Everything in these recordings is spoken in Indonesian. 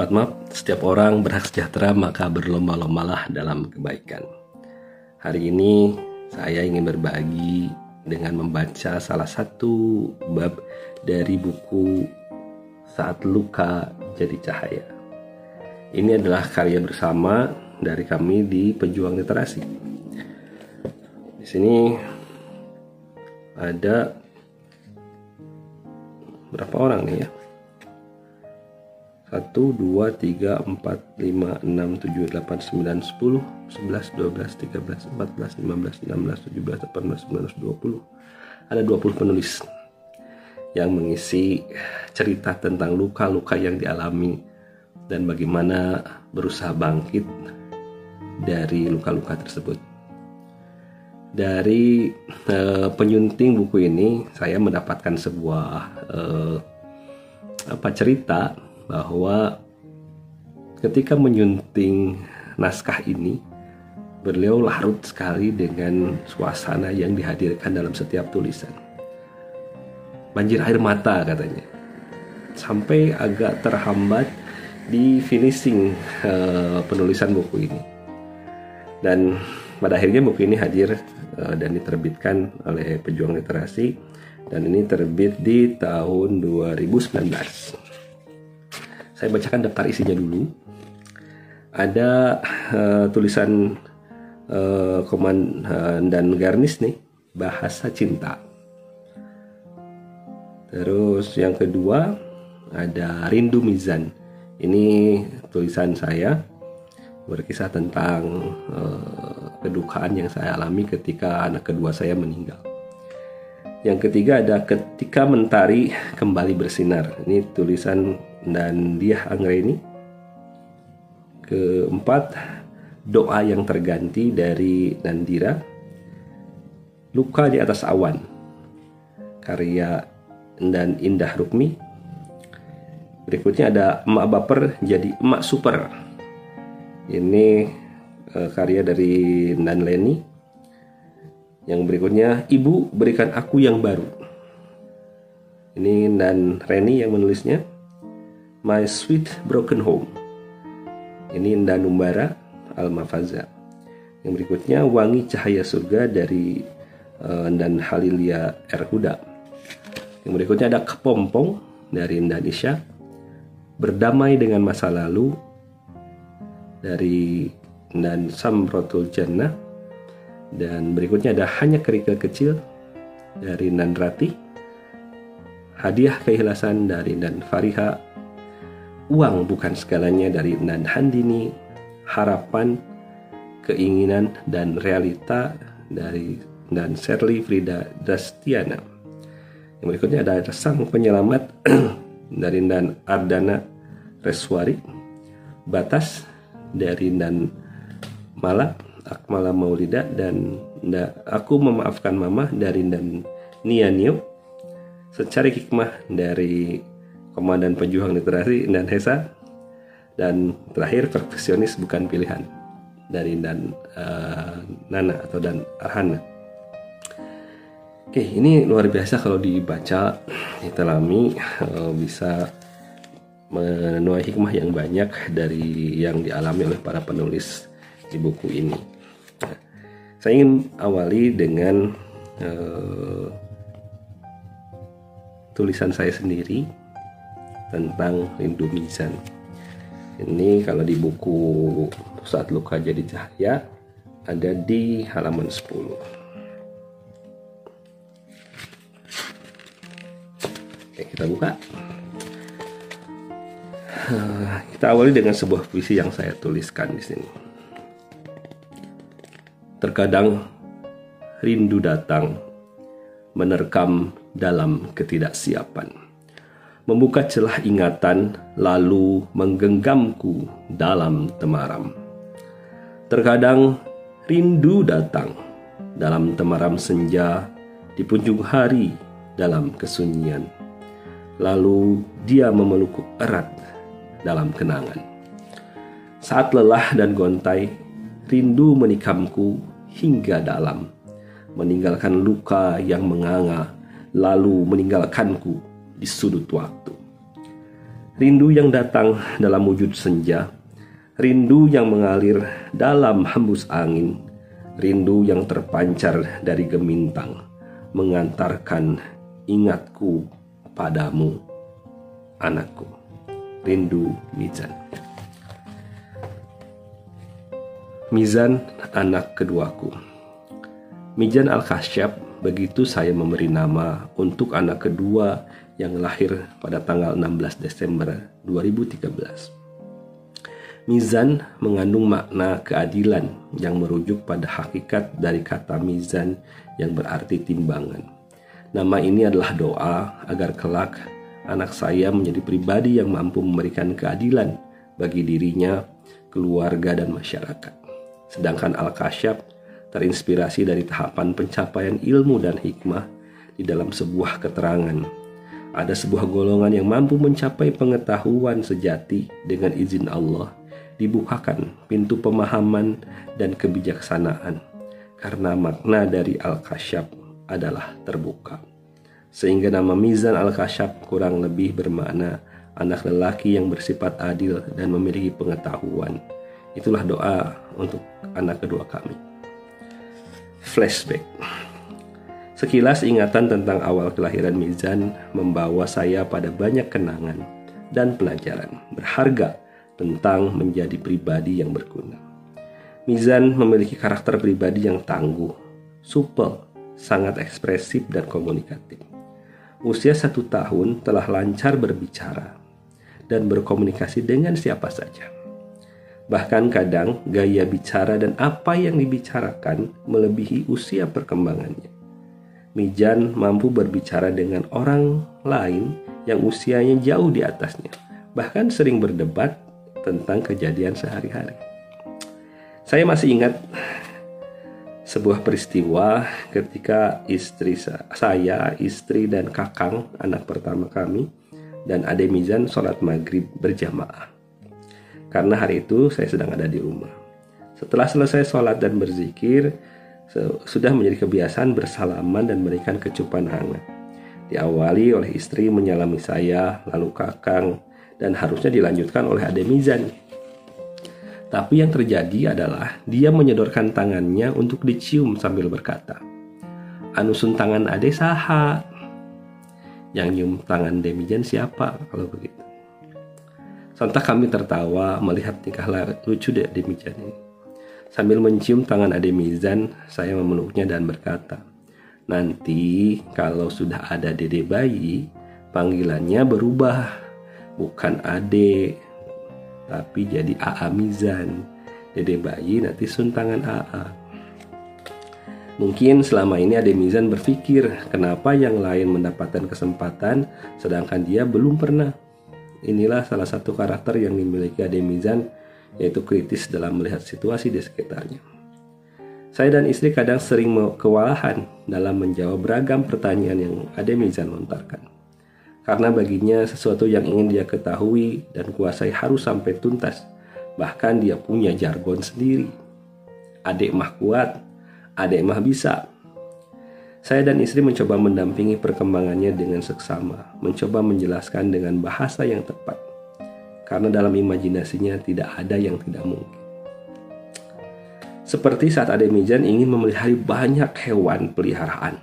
Sobat Map, setiap orang berhak sejahtera maka berlomba-lombalah dalam kebaikan. Hari ini saya ingin berbagi dengan membaca salah satu bab dari buku Saat Luka Jadi Cahaya. Ini adalah karya bersama dari kami di Pejuang Literasi. Di sini ada berapa orang nih ya? 1, 2, 3, 4, 5, 6, 7, 8, 9, 10, 11, 12, 13, 14, 15, 16, 17, 18, 19, 20 Ada 20 penulis yang mengisi cerita tentang luka-luka yang dialami dan bagaimana berusaha bangkit dari luka-luka tersebut. Dari uh, penyunting buku ini, saya mendapatkan sebuah uh, apa cerita bahwa ketika menyunting naskah ini, beliau larut sekali dengan suasana yang dihadirkan dalam setiap tulisan. Banjir air mata katanya. Sampai agak terhambat di finishing uh, penulisan buku ini. Dan pada akhirnya buku ini hadir uh, dan diterbitkan oleh pejuang literasi dan ini terbit di tahun 2019 saya bacakan daftar isinya dulu. Ada uh, tulisan uh, komandan garnis nih, bahasa cinta. Terus yang kedua ada rindu mizan. Ini tulisan saya berkisah tentang uh, kedukaan yang saya alami ketika anak kedua saya meninggal. Yang ketiga ada ketika mentari kembali bersinar. Ini tulisan dan dia Anggreni. Keempat, doa yang terganti dari Nandira. Luka di atas awan. Karya dan Indah Rukmi. Berikutnya ada Emak Baper jadi Emak Super. Ini uh, karya dari Nan Leni. Yang berikutnya Ibu berikan aku yang baru. Ini Nan Reni yang menulisnya. My Sweet Broken Home. Ini Danumbara Al-Mafaza. Yang berikutnya Wangi Cahaya Surga dari uh, Dan Halilia Erhuda. Yang berikutnya ada Kepompong dari Indonesia. Berdamai dengan masa lalu dari dan Samrotul Jannah. Dan berikutnya ada Hanya Kerikil Kecil dari Nandrati. Hadiah keikhlasan dari Dan Fariha uang bukan segalanya dari Nan Handini, harapan, keinginan, dan realita dari dan Shirley Frida Dastiana. Yang berikutnya ada Sang Penyelamat dari Nan Ardana Reswari, Batas dari Nan Mala, Akmala Maulida, dan Aku Memaafkan Mama dari Nan Nianio, Secari Hikmah dari Komandan Pejuang Literasi dan Hesa dan terakhir perfeksionis bukan pilihan dari dan uh, Nana atau dan Arhana. Oke, ini luar biasa kalau dibaca, ditelami uh, bisa menuai hikmah yang banyak dari yang dialami oleh para penulis di buku ini. Saya ingin awali dengan uh, tulisan saya sendiri tentang rindu mizan. Ini kalau di buku Saat Luka Jadi Cahaya ada di halaman 10. Oke, kita buka. Kita awali dengan sebuah puisi yang saya tuliskan di sini. Terkadang rindu datang menerkam dalam ketidaksiapan membuka celah ingatan lalu menggenggamku dalam temaram. Terkadang rindu datang dalam temaram senja di punjung hari dalam kesunyian. Lalu dia memelukku erat dalam kenangan. Saat lelah dan gontai, rindu menikamku hingga dalam, meninggalkan luka yang menganga, lalu meninggalkanku di sudut waktu. rindu yang datang dalam wujud senja, rindu yang mengalir dalam hembus angin, rindu yang terpancar dari gemintang, mengantarkan ingatku padamu, anakku. Rindu Mizan. Mizan anak keduaku. Mizan Al-Kasyab begitu saya memberi nama untuk anak kedua yang lahir pada tanggal 16 Desember 2013. Mizan mengandung makna keadilan yang merujuk pada hakikat dari kata mizan yang berarti timbangan. Nama ini adalah doa agar kelak anak saya menjadi pribadi yang mampu memberikan keadilan bagi dirinya, keluarga, dan masyarakat. Sedangkan Al-Kasyaf terinspirasi dari tahapan pencapaian ilmu dan hikmah di dalam sebuah keterangan ada sebuah golongan yang mampu mencapai pengetahuan sejati dengan izin Allah, dibukakan pintu pemahaman dan kebijaksanaan, karena makna dari Al-Kasyaf adalah terbuka. Sehingga nama Mizan Al-Kasyaf kurang lebih bermakna anak lelaki yang bersifat adil dan memiliki pengetahuan. Itulah doa untuk anak kedua kami. Flashback. Sekilas ingatan tentang awal kelahiran Mizan membawa saya pada banyak kenangan dan pelajaran berharga tentang menjadi pribadi yang berguna. Mizan memiliki karakter pribadi yang tangguh, supel, sangat ekspresif dan komunikatif. Usia satu tahun telah lancar berbicara dan berkomunikasi dengan siapa saja. Bahkan kadang gaya bicara dan apa yang dibicarakan melebihi usia perkembangannya. Mijan mampu berbicara dengan orang lain yang usianya jauh di atasnya, bahkan sering berdebat tentang kejadian sehari-hari. Saya masih ingat sebuah peristiwa ketika istri saya, istri dan kakang, anak pertama kami, dan Ade Mizan sholat maghrib berjamaah. Karena hari itu saya sedang ada di rumah. Setelah selesai sholat dan berzikir, sudah menjadi kebiasaan bersalaman dan memberikan kecupan hangat. Diawali oleh istri menyalami saya, lalu kakang, dan harusnya dilanjutkan oleh Ade Mizan. Tapi yang terjadi adalah dia menyodorkan tangannya untuk dicium sambil berkata, Anusun tangan Ade saha. Yang nyium tangan Demijan siapa kalau begitu? Sontak kami tertawa melihat tingkah lucu Demijan ini. Sambil mencium tangan Ade Mizan, saya memeluknya dan berkata, Nanti kalau sudah ada dede bayi, panggilannya berubah. Bukan Ade, tapi jadi AA Mizan. Dede bayi nanti suntangan AA. Mungkin selama ini Ade Mizan berpikir kenapa yang lain mendapatkan kesempatan sedangkan dia belum pernah. Inilah salah satu karakter yang dimiliki Ade Mizan yaitu kritis dalam melihat situasi di sekitarnya. Saya dan istri kadang sering kewalahan dalam menjawab beragam pertanyaan yang Ade Mizan lontarkan. Karena baginya sesuatu yang ingin dia ketahui dan kuasai harus sampai tuntas. Bahkan dia punya jargon sendiri. Adek mah kuat, adek mah bisa. Saya dan istri mencoba mendampingi perkembangannya dengan seksama, mencoba menjelaskan dengan bahasa yang tepat karena dalam imajinasinya tidak ada yang tidak mungkin. Seperti saat Ademijan ingin memelihara banyak hewan peliharaan,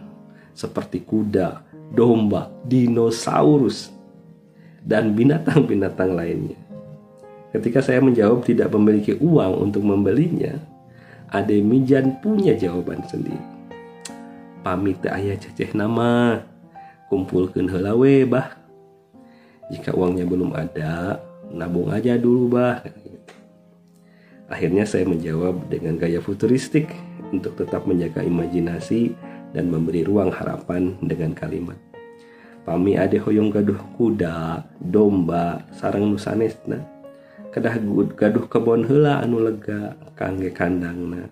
seperti kuda, domba, dinosaurus, dan binatang-binatang lainnya. Ketika saya menjawab tidak memiliki uang untuk membelinya, Ademijan punya jawaban sendiri. Pamit ayah ceceh nama, kumpulkan helawe bah. Jika uangnya belum ada, nabung aja dulu bah. Akhirnya saya menjawab dengan gaya futuristik untuk tetap menjaga imajinasi dan memberi ruang harapan dengan kalimat pami ade hoyong gaduh kuda domba sarang nusanesna kedah gaduh kebon hela anu lega kangge kandangna.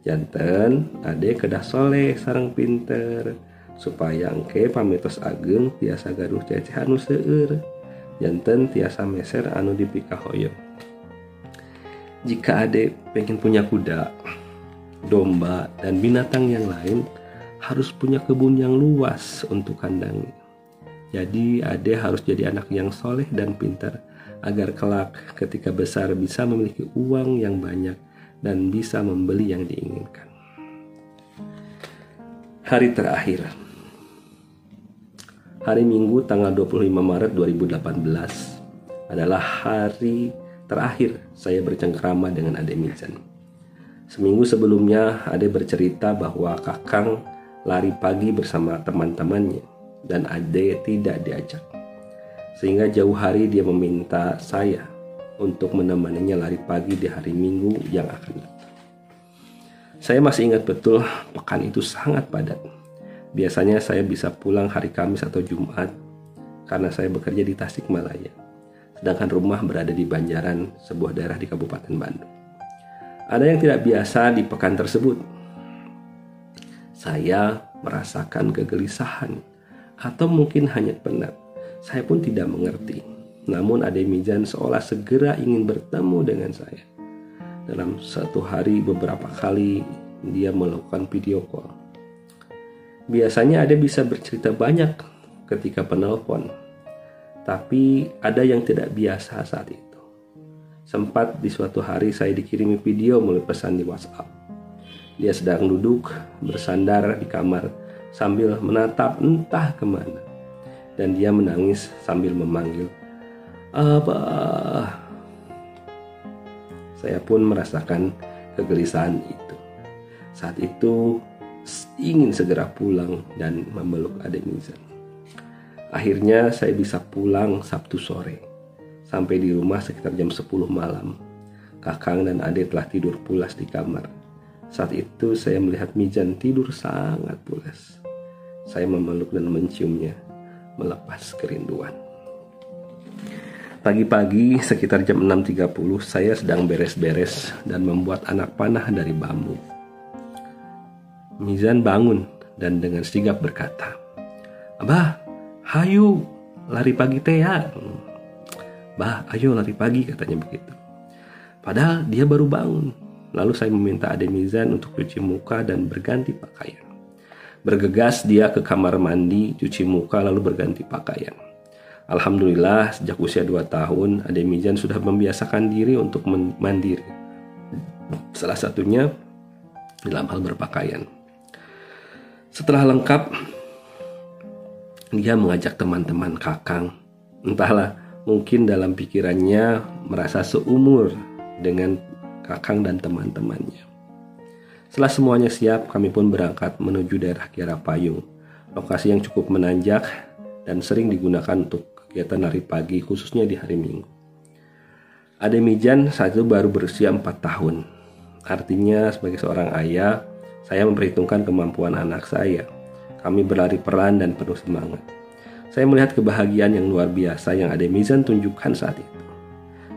Janten ade kedah soleh sarang pinter supaya engke pamitos ageng biasa gaduh ceceh anu jantan tiasa meser anu dipika hoyo jika ade pengen punya kuda domba dan binatang yang lain harus punya kebun yang luas untuk kandang. Jadi Ade harus jadi anak yang soleh dan pintar agar kelak ketika besar bisa memiliki uang yang banyak dan bisa membeli yang diinginkan. Hari terakhir Hari Minggu tanggal 25 Maret 2018 adalah hari terakhir saya bercengkrama dengan Ade Mizan. Seminggu sebelumnya Ade bercerita bahwa Kakang lari pagi bersama teman-temannya dan Ade tidak diajak. Sehingga jauh hari dia meminta saya untuk menemaninya lari pagi di hari Minggu yang akan datang. Saya masih ingat betul pekan itu sangat padat. Biasanya saya bisa pulang hari Kamis atau Jumat karena saya bekerja di Tasikmalaya. Sedangkan rumah berada di Banjaran, sebuah daerah di Kabupaten Bandung. Ada yang tidak biasa di pekan tersebut. Saya merasakan kegelisahan atau mungkin hanya penat. Saya pun tidak mengerti. Namun Ade Mijan seolah segera ingin bertemu dengan saya. Dalam satu hari beberapa kali dia melakukan video call. Biasanya ada bisa bercerita banyak ketika penelpon, tapi ada yang tidak biasa saat itu. Sempat di suatu hari saya dikirimi video melalui pesan di WhatsApp. Dia sedang duduk bersandar di kamar sambil menatap entah ke mana. Dan dia menangis sambil memanggil, Abah, saya pun merasakan kegelisahan itu. Saat itu ingin segera pulang dan memeluk adik Nizam. Akhirnya saya bisa pulang Sabtu sore. Sampai di rumah sekitar jam 10 malam. Kakang dan adik telah tidur pulas di kamar. Saat itu saya melihat Mijan tidur sangat pulas. Saya memeluk dan menciumnya, melepas kerinduan. Pagi-pagi sekitar jam 6.30 saya sedang beres-beres dan membuat anak panah dari bambu. Mizan bangun dan dengan sigap berkata, Abah, hayu, lari pagi teh ya. Bah, ayo lari pagi katanya begitu. Padahal dia baru bangun. Lalu saya meminta Ade Mizan untuk cuci muka dan berganti pakaian. Bergegas dia ke kamar mandi, cuci muka lalu berganti pakaian. Alhamdulillah sejak usia 2 tahun Ade Mijan sudah membiasakan diri untuk mandiri. Salah satunya dalam hal berpakaian. Setelah lengkap, dia mengajak teman-teman kakang. Entahlah, mungkin dalam pikirannya merasa seumur dengan kakang dan teman-temannya. Setelah semuanya siap, kami pun berangkat menuju daerah Kiara Payung, lokasi yang cukup menanjak dan sering digunakan untuk kegiatan lari pagi khususnya di hari Minggu. Ade Mijan saat itu baru berusia 4 tahun. Artinya sebagai seorang ayah, saya memperhitungkan kemampuan anak saya. Kami berlari pelan dan penuh semangat. Saya melihat kebahagiaan yang luar biasa yang Ade Mizan tunjukkan saat itu.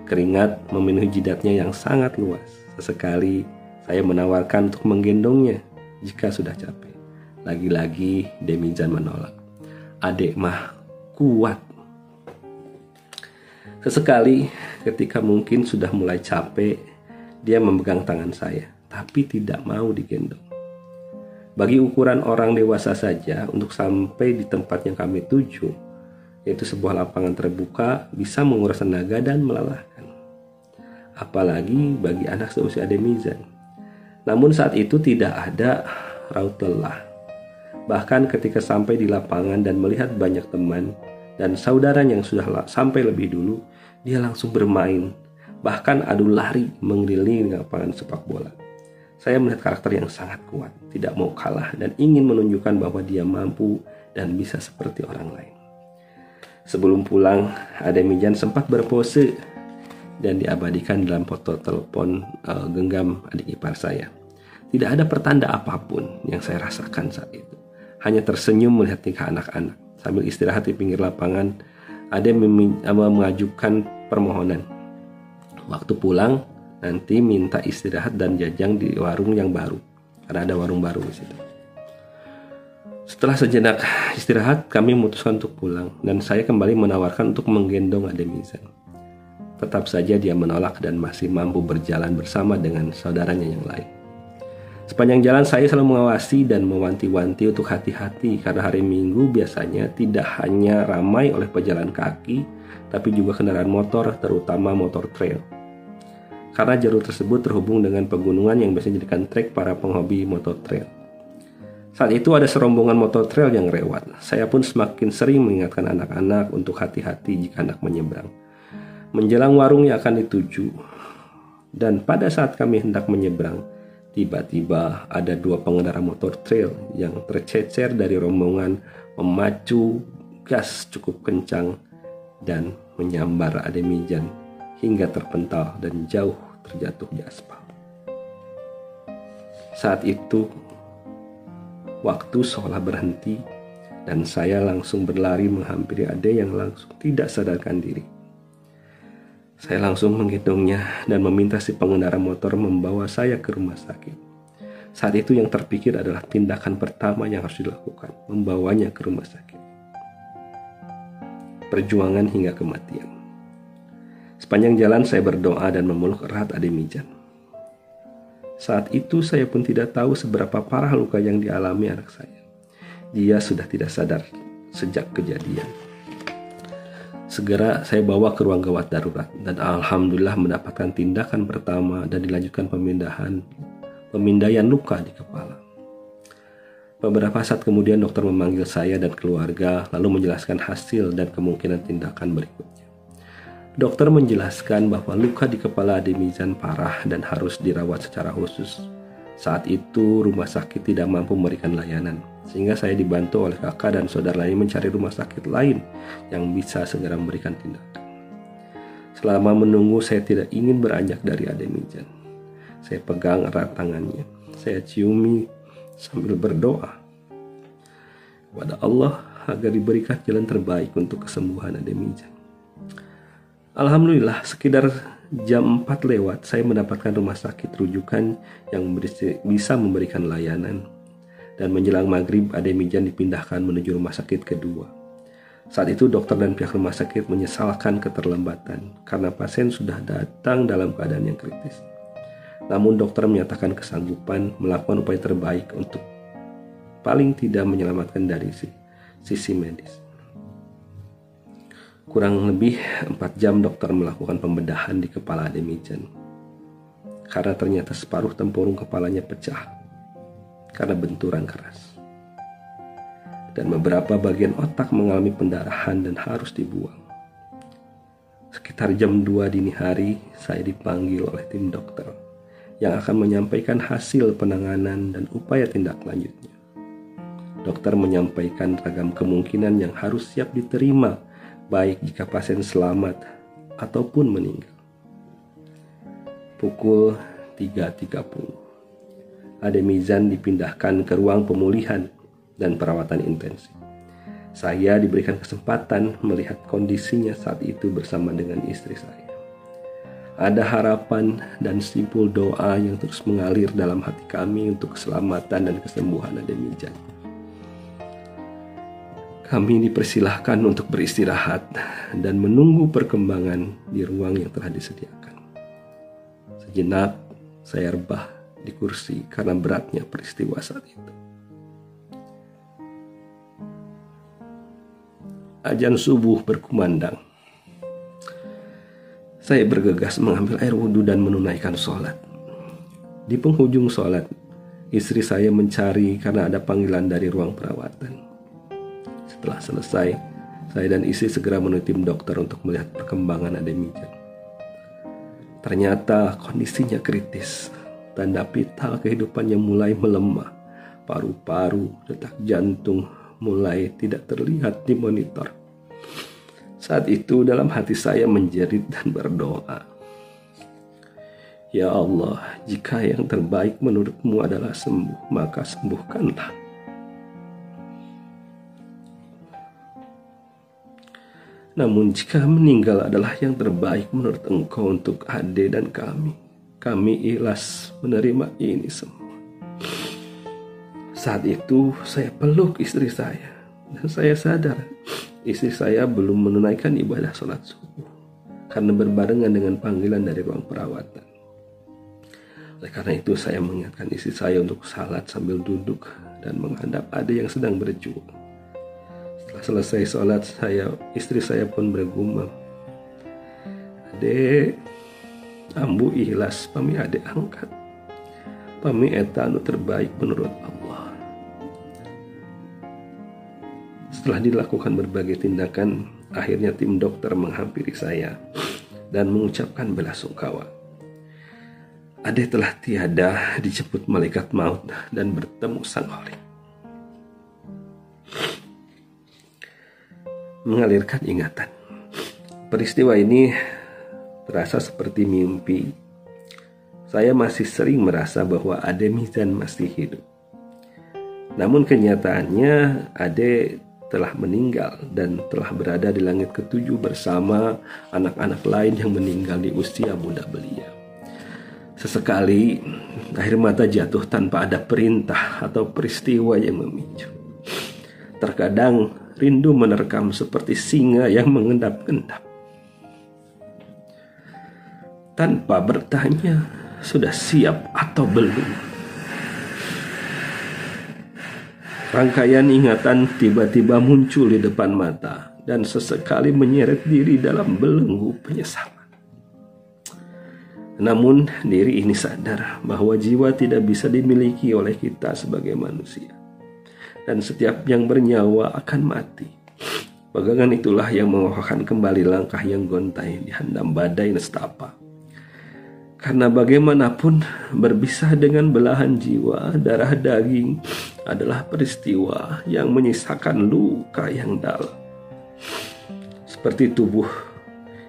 Keringat memenuhi jidatnya yang sangat luas. Sesekali saya menawarkan untuk menggendongnya jika sudah capek. Lagi-lagi Demizan menolak. Adek mah kuat Sesekali ketika mungkin sudah mulai capek, dia memegang tangan saya, tapi tidak mau digendong. Bagi ukuran orang dewasa saja, untuk sampai di tempat yang kami tuju, yaitu sebuah lapangan terbuka, bisa menguras tenaga dan melelahkan. Apalagi bagi anak seusia Demizan. Namun saat itu tidak ada raut lelah. Bahkan ketika sampai di lapangan dan melihat banyak teman dan saudara yang sudah sampai lebih dulu, dia langsung bermain, bahkan adu lari mengelilingi lapangan sepak bola. Saya melihat karakter yang sangat kuat, tidak mau kalah dan ingin menunjukkan bahwa dia mampu dan bisa seperti orang lain. Sebelum pulang, Ade Mijan sempat berpose dan diabadikan dalam foto telepon uh, genggam adik ipar saya. Tidak ada pertanda apa pun yang saya rasakan saat itu. Hanya tersenyum melihat tingkah anak-anak sambil istirahat di pinggir lapangan ada yang mengajukan permohonan. Waktu pulang nanti minta istirahat dan jajang di warung yang baru karena ada warung baru di situ. Setelah sejenak istirahat, kami memutuskan untuk pulang dan saya kembali menawarkan untuk menggendong Ade Mizan. Tetap saja dia menolak dan masih mampu berjalan bersama dengan saudaranya yang lain. Sepanjang jalan saya selalu mengawasi dan mewanti-wanti untuk hati-hati karena hari Minggu biasanya tidak hanya ramai oleh pejalan kaki, tapi juga kendaraan motor, terutama motor trail. Karena jalur tersebut terhubung dengan pegunungan yang biasanya dijadikan trek para penghobi motor trail. Saat itu ada serombongan motor trail yang lewat. Saya pun semakin sering mengingatkan anak-anak untuk hati-hati jika anak menyeberang. Menjelang warung yang akan dituju, dan pada saat kami hendak menyeberang, tiba-tiba ada dua pengendara motor trail yang tercecer dari rombongan memacu gas cukup kencang dan menyambar Ademijan hingga terpental dan jauh terjatuh di aspal. Saat itu Waktu seolah berhenti dan saya langsung berlari menghampiri Ade yang langsung tidak sadarkan diri. Saya langsung menggendongnya dan meminta si pengendara motor membawa saya ke rumah sakit. Saat itu yang terpikir adalah tindakan pertama yang harus dilakukan, membawanya ke rumah sakit. Perjuangan hingga kematian. Sepanjang jalan saya berdoa dan memeluk erat Ade Mijan. Saat itu saya pun tidak tahu seberapa parah luka yang dialami anak saya. Dia sudah tidak sadar sejak kejadian. Segera saya bawa ke ruang gawat darurat dan alhamdulillah mendapatkan tindakan pertama dan dilanjutkan pemindahan pemindaian luka di kepala. Beberapa saat kemudian dokter memanggil saya dan keluarga lalu menjelaskan hasil dan kemungkinan tindakan berikutnya. Dokter menjelaskan bahwa luka di kepala Demizan parah dan harus dirawat secara khusus. Saat itu rumah sakit tidak mampu memberikan layanan, sehingga saya dibantu oleh kakak dan saudara lain mencari rumah sakit lain yang bisa segera memberikan tindakan. Selama menunggu saya tidak ingin beranjak dari Ademijan. Saya pegang erat tangannya, saya ciumi sambil berdoa kepada Allah agar diberikan jalan terbaik untuk kesembuhan Ademijan. Alhamdulillah sekitar jam 4 lewat saya mendapatkan rumah sakit rujukan yang bisa memberikan layanan dan menjelang maghrib Ademijan dipindahkan menuju rumah sakit kedua. Saat itu dokter dan pihak rumah sakit menyesalkan keterlambatan karena pasien sudah datang dalam keadaan yang kritis. Namun dokter menyatakan kesanggupan melakukan upaya terbaik untuk paling tidak menyelamatkan dari sisi medis. Kurang lebih 4 jam dokter melakukan pembedahan di kepala Demijan. Karena ternyata separuh tempurung kepalanya pecah karena benturan keras. Dan beberapa bagian otak mengalami pendarahan dan harus dibuang. Sekitar jam 2 dini hari, saya dipanggil oleh tim dokter yang akan menyampaikan hasil penanganan dan upaya tindak lanjutnya. Dokter menyampaikan ragam kemungkinan yang harus siap diterima baik jika pasien selamat ataupun meninggal. Pukul 3.30, Ademizan dipindahkan ke ruang pemulihan dan perawatan intensif. Saya diberikan kesempatan melihat kondisinya saat itu bersama dengan istri saya. Ada harapan dan simpul doa yang terus mengalir dalam hati kami untuk keselamatan dan kesembuhan Ademizan. Kami dipersilahkan untuk beristirahat dan menunggu perkembangan di ruang yang telah disediakan. Sejenak saya rebah di kursi karena beratnya peristiwa saat itu. Ajan subuh berkumandang. Saya bergegas mengambil air wudhu dan menunaikan sholat. Di penghujung sholat, istri saya mencari karena ada panggilan dari ruang perawatan. Setelah selesai, saya dan istri segera menuju tim dokter untuk melihat perkembangan Ademijan. Ternyata kondisinya kritis. Tanda vital kehidupannya mulai melemah. Paru-paru, detak jantung mulai tidak terlihat di monitor. Saat itu dalam hati saya menjerit dan berdoa. Ya Allah, jika yang terbaik menurutmu adalah sembuh, maka sembuhkanlah. Namun jika meninggal adalah yang terbaik menurut engkau untuk ade dan kami, kami ikhlas menerima ini semua. Saat itu saya peluk istri saya dan saya sadar istri saya belum menunaikan ibadah sholat subuh karena berbarengan dengan panggilan dari ruang perawatan. Oleh karena itu saya mengingatkan istri saya untuk salat sambil duduk dan menghadap adik yang sedang berjuang. Selesai sholat, saya istri saya pun bergumam. Adek, ambu ikhlas pami adek angkat. Pami etanu terbaik menurut Allah. Setelah dilakukan berbagai tindakan, akhirnya tim dokter menghampiri saya dan mengucapkan bela sungkawa. Ade telah tiada dijemput malaikat maut dan bertemu sang holik. Mengalirkan ingatan. Peristiwa ini terasa seperti mimpi. Saya masih sering merasa bahwa Ade Mizan masih hidup. Namun kenyataannya Ade telah meninggal dan telah berada di langit ketujuh bersama anak-anak lain yang meninggal di usia muda beliau. Sesekali air mata jatuh tanpa ada perintah atau peristiwa yang memicu. Terkadang rindu menerkam seperti singa yang mengendap-endap. Tanpa bertanya, sudah siap atau belum. Rangkaian ingatan tiba-tiba muncul di depan mata dan sesekali menyeret diri dalam belenggu penyesalan. Namun diri ini sadar bahwa jiwa tidak bisa dimiliki oleh kita sebagai manusia. Dan setiap yang bernyawa akan mati. Pegangan itulah yang mengokohkan kembali langkah yang gontai di handam badai nestapa. Karena bagaimanapun berpisah dengan belahan jiwa, darah daging adalah peristiwa yang menyisakan luka yang dalam. Seperti tubuh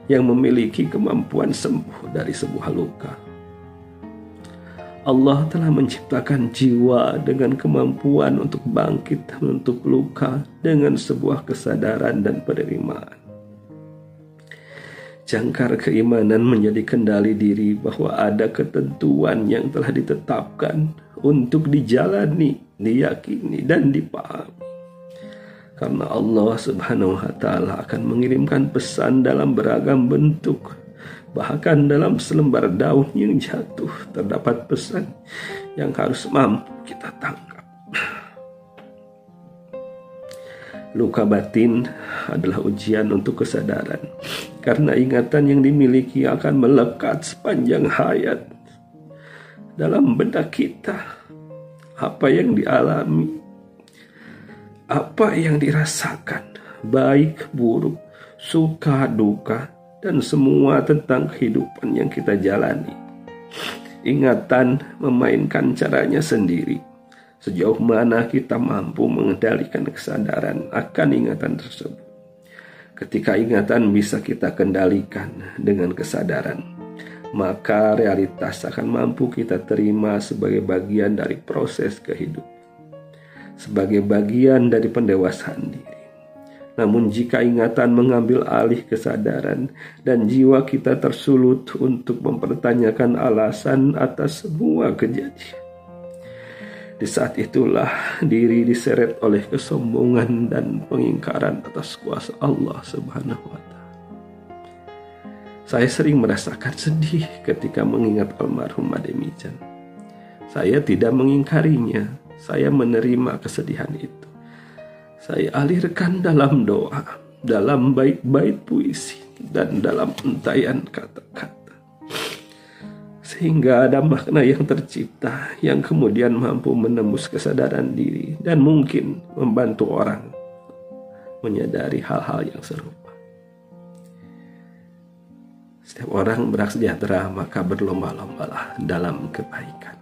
yang memiliki kemampuan sembuh dari sebuah luka. Allah telah menciptakan jiwa dengan kemampuan untuk bangkit untuk luka dengan sebuah kesadaran dan penerimaan. Jangkar keimanan menjadi kendali diri bahwa ada ketentuan yang telah ditetapkan untuk dijalani, diyakini, dan dipahami. Karena Allah Subhanahu wa taala akan mengirimkan pesan dalam beragam bentuk. Bahkan dalam selembar daun yang jatuh terdapat pesan yang harus mampu kita tangkap. Luka batin adalah ujian untuk kesadaran karena ingatan yang dimiliki akan melekat sepanjang hayat dalam benak kita. Apa yang dialami apa yang dirasakan, baik buruk, suka duka, dan semua tentang kehidupan yang kita jalani. Ingatan memainkan caranya sendiri. Sejauh mana kita mampu mengendalikan kesadaran akan ingatan tersebut. Ketika ingatan bisa kita kendalikan dengan kesadaran, maka realitas akan mampu kita terima sebagai bagian dari proses kehidupan sebagai bagian dari pendewasaan diri. Namun jika ingatan mengambil alih kesadaran dan jiwa kita tersulut untuk mempertanyakan alasan atas semua kejadian. Di saat itulah diri diseret oleh kesombongan dan pengingkaran atas kuasa Allah Subhanahu wa. Saya sering merasakan sedih ketika mengingat almarhum Ademijan. Saya tidak mengingkarinya, saya menerima kesedihan itu. Saya alirkan dalam doa, dalam bait-bait puisi, dan dalam entayan kata-kata. Sehingga ada makna yang tercipta yang kemudian mampu menembus kesadaran diri dan mungkin membantu orang menyadari hal-hal yang serupa. Setiap orang berak sejahtera maka berlomba-lombalah dalam kebaikan.